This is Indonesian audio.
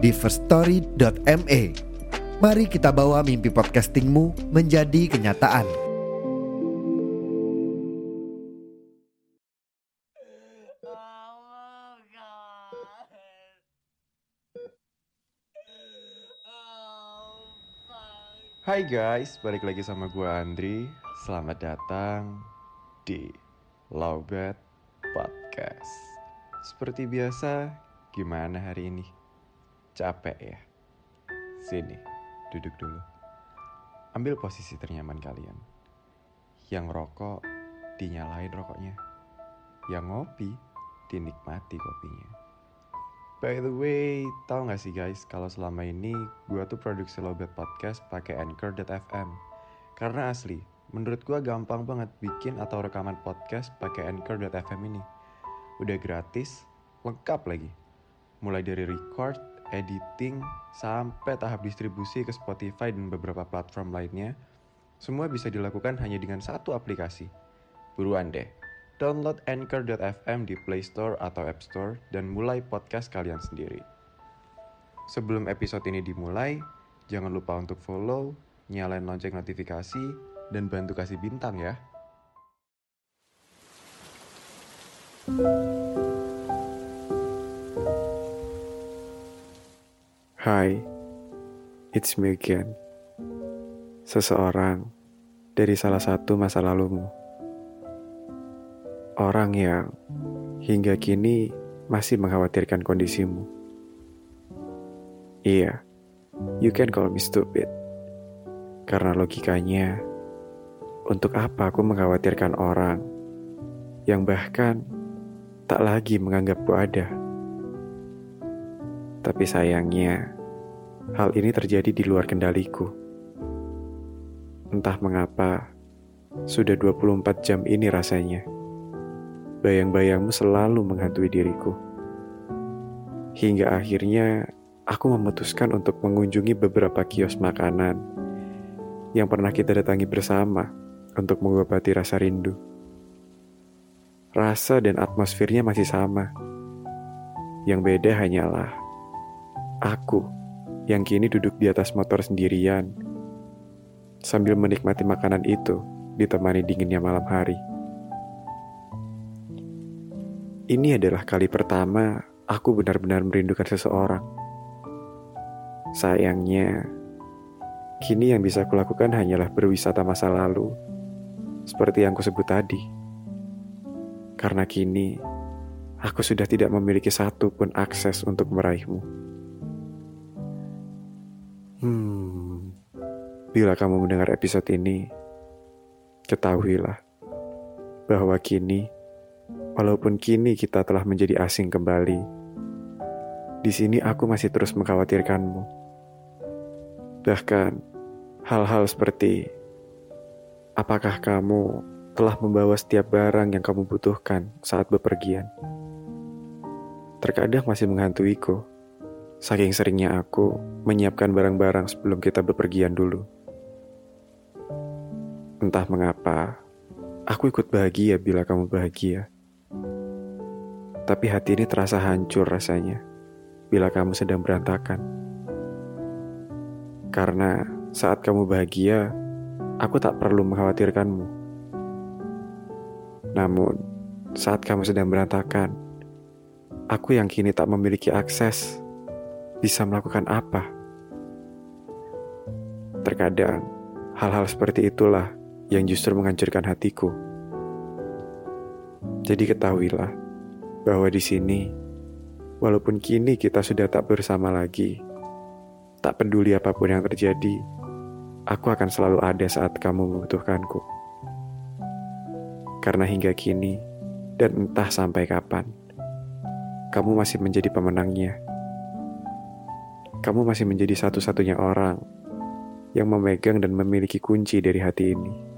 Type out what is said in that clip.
di firststory.me. Mari kita bawa mimpi podcastingmu menjadi kenyataan. Hai guys, balik lagi sama gue Andri. Selamat datang di Lowbat Podcast. Seperti biasa, gimana hari ini? Capek ya? Sini, duduk dulu. Ambil posisi ternyaman kalian. Yang rokok, dinyalain rokoknya. Yang ngopi, dinikmati kopinya. By the way, tau gak sih guys, kalau selama ini gue tuh produksi Lobet Podcast pakai Anchor.fm. Karena asli, menurut gue gampang banget bikin atau rekaman podcast pakai Anchor.fm ini. Udah gratis, lengkap lagi. Mulai dari record, editing, sampai tahap distribusi ke Spotify dan beberapa platform lainnya, semua bisa dilakukan hanya dengan satu aplikasi. Buruan deh, download Anchor.fm di Play Store atau App Store dan mulai podcast kalian sendiri. Sebelum episode ini dimulai, jangan lupa untuk follow, nyalain lonceng notifikasi, dan bantu kasih bintang ya. Hai, it's me again. Seseorang dari salah satu masa lalumu. Orang yang hingga kini masih mengkhawatirkan kondisimu. Iya, you can call me stupid. Karena logikanya, untuk apa aku mengkhawatirkan orang yang bahkan tak lagi menganggapku ada? Tapi sayangnya, hal ini terjadi di luar kendaliku. Entah mengapa, sudah 24 jam ini rasanya. Bayang-bayangmu selalu menghantui diriku. Hingga akhirnya aku memutuskan untuk mengunjungi beberapa kios makanan yang pernah kita datangi bersama untuk mengobati rasa rindu. Rasa dan atmosfernya masih sama. Yang beda hanyalah aku yang kini duduk di atas motor sendirian sambil menikmati makanan itu ditemani dinginnya malam hari. Ini adalah kali pertama aku benar-benar merindukan seseorang. Sayangnya, kini yang bisa kulakukan hanyalah berwisata masa lalu, seperti yang kusebut tadi. Karena kini, aku sudah tidak memiliki satu pun akses untuk meraihmu. Hmm, bila kamu mendengar episode ini, ketahuilah bahwa kini Walaupun kini kita telah menjadi asing kembali, di sini aku masih terus mengkhawatirkanmu. Bahkan hal-hal seperti apakah kamu telah membawa setiap barang yang kamu butuhkan saat bepergian. Terkadang masih menghantuiku, saking seringnya aku menyiapkan barang-barang sebelum kita bepergian dulu. Entah mengapa, aku ikut bahagia bila kamu bahagia tapi hati ini terasa hancur rasanya bila kamu sedang berantakan. Karena saat kamu bahagia, aku tak perlu mengkhawatirkanmu. Namun, saat kamu sedang berantakan, aku yang kini tak memiliki akses bisa melakukan apa. Terkadang, hal-hal seperti itulah yang justru menghancurkan hatiku. Jadi ketahuilah, bahwa di sini, walaupun kini kita sudah tak bersama lagi, tak peduli apa pun yang terjadi, aku akan selalu ada saat kamu membutuhkanku. Karena hingga kini, dan entah sampai kapan, kamu masih menjadi pemenangnya. Kamu masih menjadi satu-satunya orang yang memegang dan memiliki kunci dari hati ini.